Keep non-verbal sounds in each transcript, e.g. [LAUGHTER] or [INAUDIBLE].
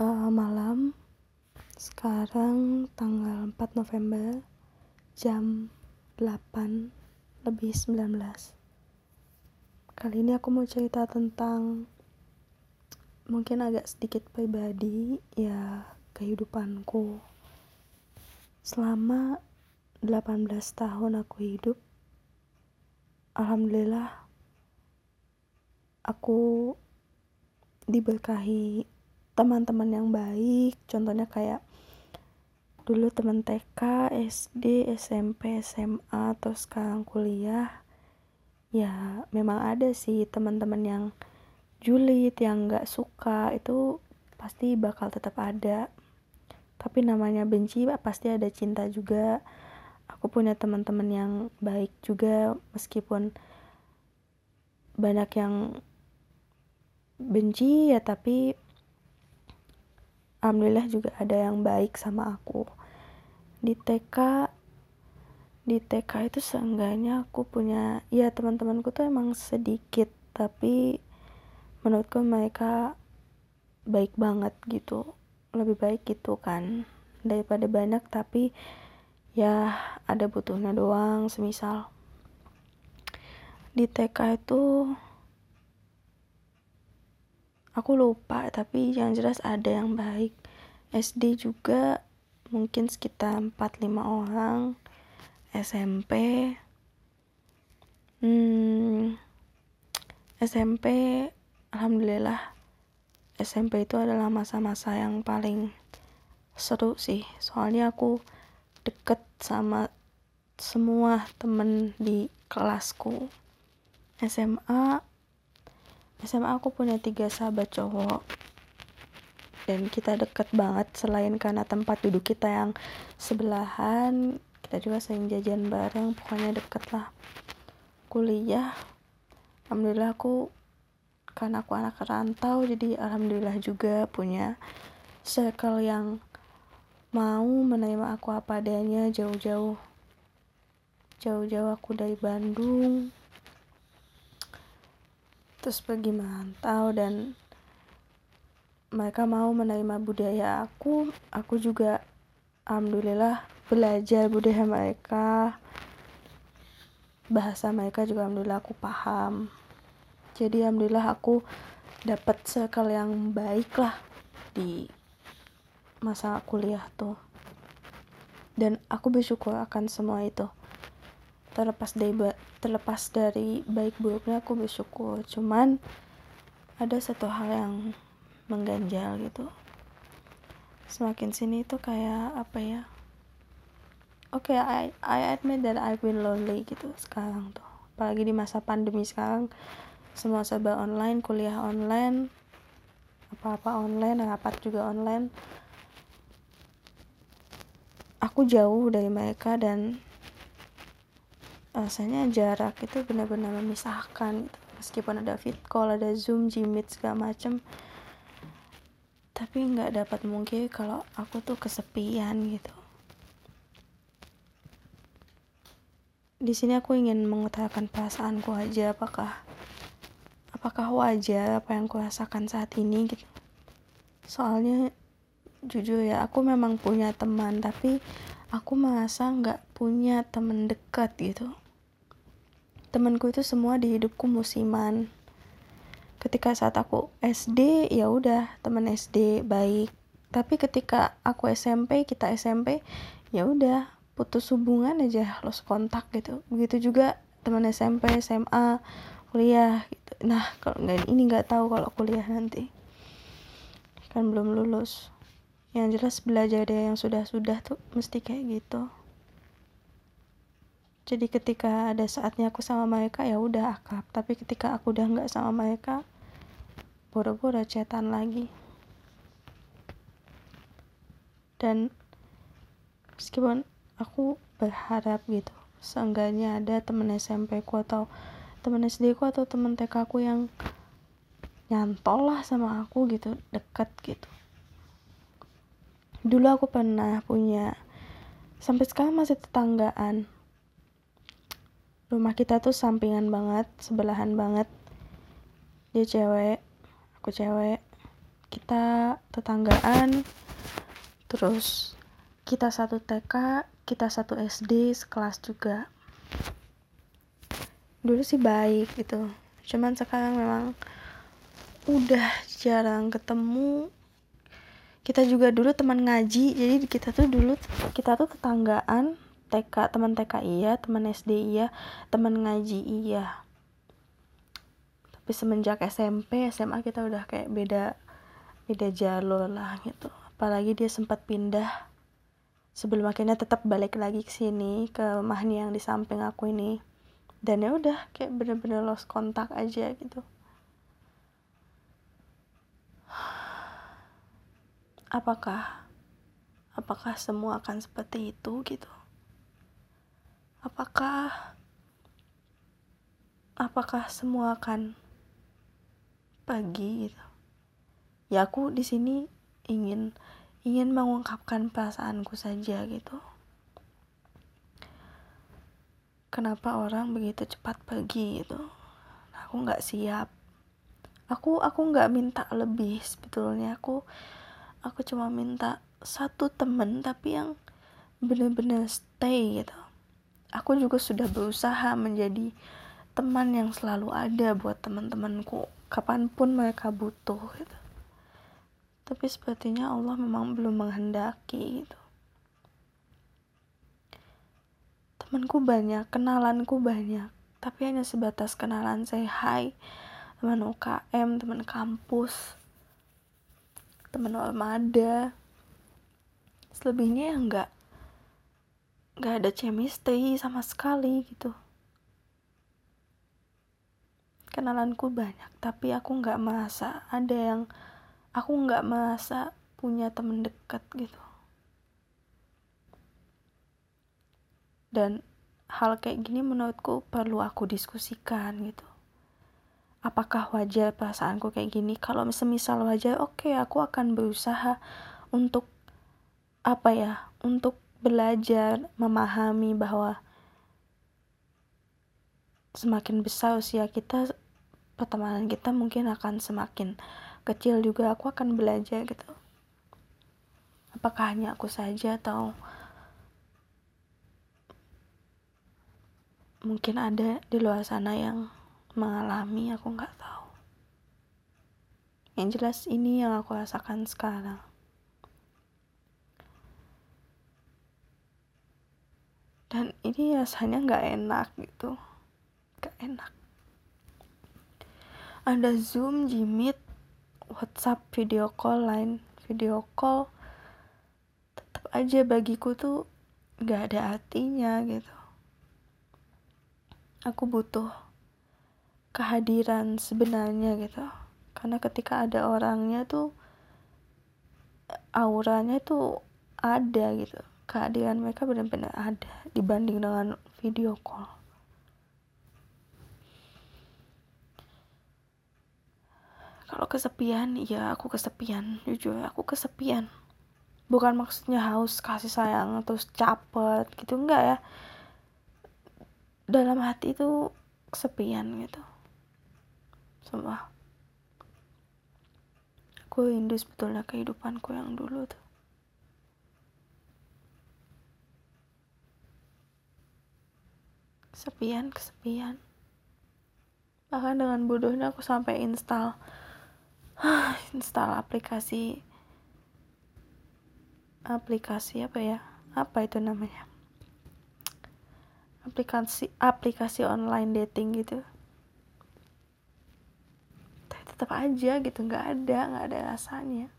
uh, malam. Sekarang tanggal 4 November jam 8 lebih 19 kali ini aku mau cerita tentang mungkin agak sedikit pribadi ya kehidupanku. Selama 18 tahun aku hidup alhamdulillah aku diberkahi teman-teman yang baik. Contohnya kayak dulu teman TK, SD, SMP, SMA, atau sekarang kuliah ya memang ada sih teman-teman yang julid yang nggak suka itu pasti bakal tetap ada. Tapi namanya benci pasti ada cinta juga. Aku punya teman-teman yang baik juga meskipun banyak yang benci ya tapi alhamdulillah juga ada yang baik sama aku. Di TK di TK itu seenggaknya aku punya ya teman-temanku tuh emang sedikit tapi menurutku mereka baik banget gitu. Lebih baik gitu kan daripada banyak tapi ya ada butuhnya doang semisal. Di TK itu aku lupa tapi yang jelas ada yang baik. SD juga mungkin sekitar 4-5 orang. SMP hmm, SMP alhamdulillah SMP itu adalah masa-masa yang paling seru sih. Soalnya aku deket sama semua temen di kelasku. SMA SMA aku punya tiga sahabat cowok. Dan kita deket banget selain karena tempat duduk kita yang sebelahan kita juga sering jajan bareng pokoknya deket lah. Kuliah alhamdulillah aku karena aku anak rantau jadi alhamdulillah juga punya circle yang mau menerima aku apa adanya jauh-jauh jauh-jauh aku dari Bandung terus pergi merantau dan mereka mau menerima budaya aku aku juga alhamdulillah belajar budaya mereka. Bahasa mereka juga alhamdulillah aku paham. Jadi alhamdulillah aku dapat circle yang baik lah di masa kuliah tuh. Dan aku bersyukur akan semua itu terlepas dari terlepas dari baik buruknya aku bersyukur. Cuman ada satu hal yang mengganjal gitu. Semakin sini tuh kayak apa ya oke okay, I I admit that I've been lonely gitu sekarang tuh. Apalagi di masa pandemi sekarang semua serba online kuliah online apa-apa online rapat juga online. Aku jauh dari mereka dan rasanya jarak itu benar-benar memisahkan. Meskipun ada fit call ada zoom jimit segala macem tapi nggak dapat mungkin kalau aku tuh kesepian gitu. Di sini aku ingin mengutarakan perasaanku aja apakah apakah wajar apa yang aku rasakan saat ini gitu. Soalnya jujur ya aku memang punya teman tapi aku merasa nggak punya temen dekat gitu temanku itu semua di hidupku musiman. Ketika saat aku SD ya udah teman SD baik. Tapi ketika aku SMP kita SMP ya udah putus hubungan aja lost kontak gitu. Begitu juga teman SMP SMA kuliah gitu. Nah kalau nggak ini nggak tahu kalau kuliah nanti. Kan belum lulus. Yang jelas belajar dari yang sudah-sudah tuh mesti kayak gitu jadi ketika ada saatnya aku sama mereka ya udah akrab tapi ketika aku udah nggak sama mereka boro-boro cetan lagi. Dan meskipun aku berharap gitu seenggaknya ada temen SMP ku atau temen SD ku atau temen TK ku yang nyantol lah sama aku gitu deket gitu. Dulu aku pernah punya sampai sekarang masih tetanggaan rumah kita tuh sampingan banget sebelahan banget. Dia cewek aku cewek. Kita tetanggaan. Terus kita satu TK kita satu SD sekelas juga. Dulu sih baik gitu. Cuman sekarang memang udah jarang ketemu. Kita juga dulu teman ngaji jadi kita tuh dulu kita tuh tetanggaan TK teman TK iya teman SD iya teman ngaji iya. Tapi semenjak SMP SMA kita udah kayak beda beda jalur lah gitu. Apalagi dia sempat pindah. Sebelum akhirnya tetap balik lagi ke sini ke Mahni yang di samping aku ini. Dan ya udah kayak bener-bener lost kontak aja gitu. Apakah apakah semua akan seperti itu gitu apakah apakah semua akan pagi gitu? Ya aku di sini ingin ingin mengungkapkan perasaanku saja gitu. Kenapa orang begitu cepat pergi gitu? Aku nggak siap. Aku aku nggak minta lebih sebetulnya. Aku aku cuma minta satu temen tapi yang bener-bener stay gitu aku juga sudah berusaha menjadi teman yang selalu ada buat teman-temanku kapan pun mereka butuh gitu. Tapi sepertinya Allah memang belum menghendaki gitu. Temanku banyak kenalanku banyak tapi hanya sebatas kenalan saya hai teman UKM teman kampus teman armada selebihnya ya enggak enggak ada chemistry sama sekali gitu. Kenalanku banyak tapi aku nggak merasa ada yang aku nggak merasa punya temen dekat gitu. Dan hal kayak gini menurutku perlu aku diskusikan gitu. Apakah wajar perasaanku kayak gini? Kalau semisal wajar oke okay, aku akan berusaha untuk apa ya untuk belajar memahami bahwa semakin besar usia kita pertemanan kita mungkin akan semakin kecil juga. Aku akan belajar gitu. Apakah hanya aku saja atau mungkin ada di luar sana yang mengalami? Aku nggak tahu. Yang jelas ini yang aku rasakan sekarang dan ini rasanya nggak enak gitu. Gak enak. Ada zoom jimit whatsapp video call lain video call. Tetap aja bagiku tuh gak ada artinya gitu. Aku butuh kehadiran sebenarnya gitu. Karena ketika ada orangnya tuh auranya tuh ada gitu kehadiran mereka benar-benar ada dibanding dengan video call. Kalau kesepian ya aku kesepian jujur aku kesepian. Bukan maksudnya haus kasih sayang terus capek gitu enggak ya. Dalam hati itu kesepian gitu. Semua. Aku rindu sebetulnya kehidupanku yang dulu tuh kesepian kesepian. Bahkan dengan bodohnya aku sampai install. [SIGHS] Install aplikasi. Aplikasi apa ya? Apa itu namanya? Aplikasi aplikasi online dating gitu. Tapi tetap aja gitu nggak ada nggak ada rasanya.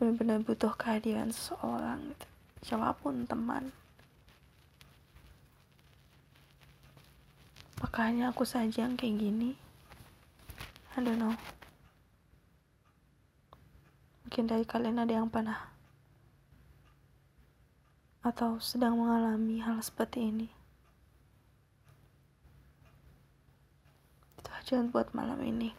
Benar-benar butuh kehadiran seseorang gitu. Siapa pun teman makanya aku saja yang kayak gini I don't know. Mungkin dari kalian ada yang pernah atau sedang mengalami hal seperti ini. Itu aja buat malam ini.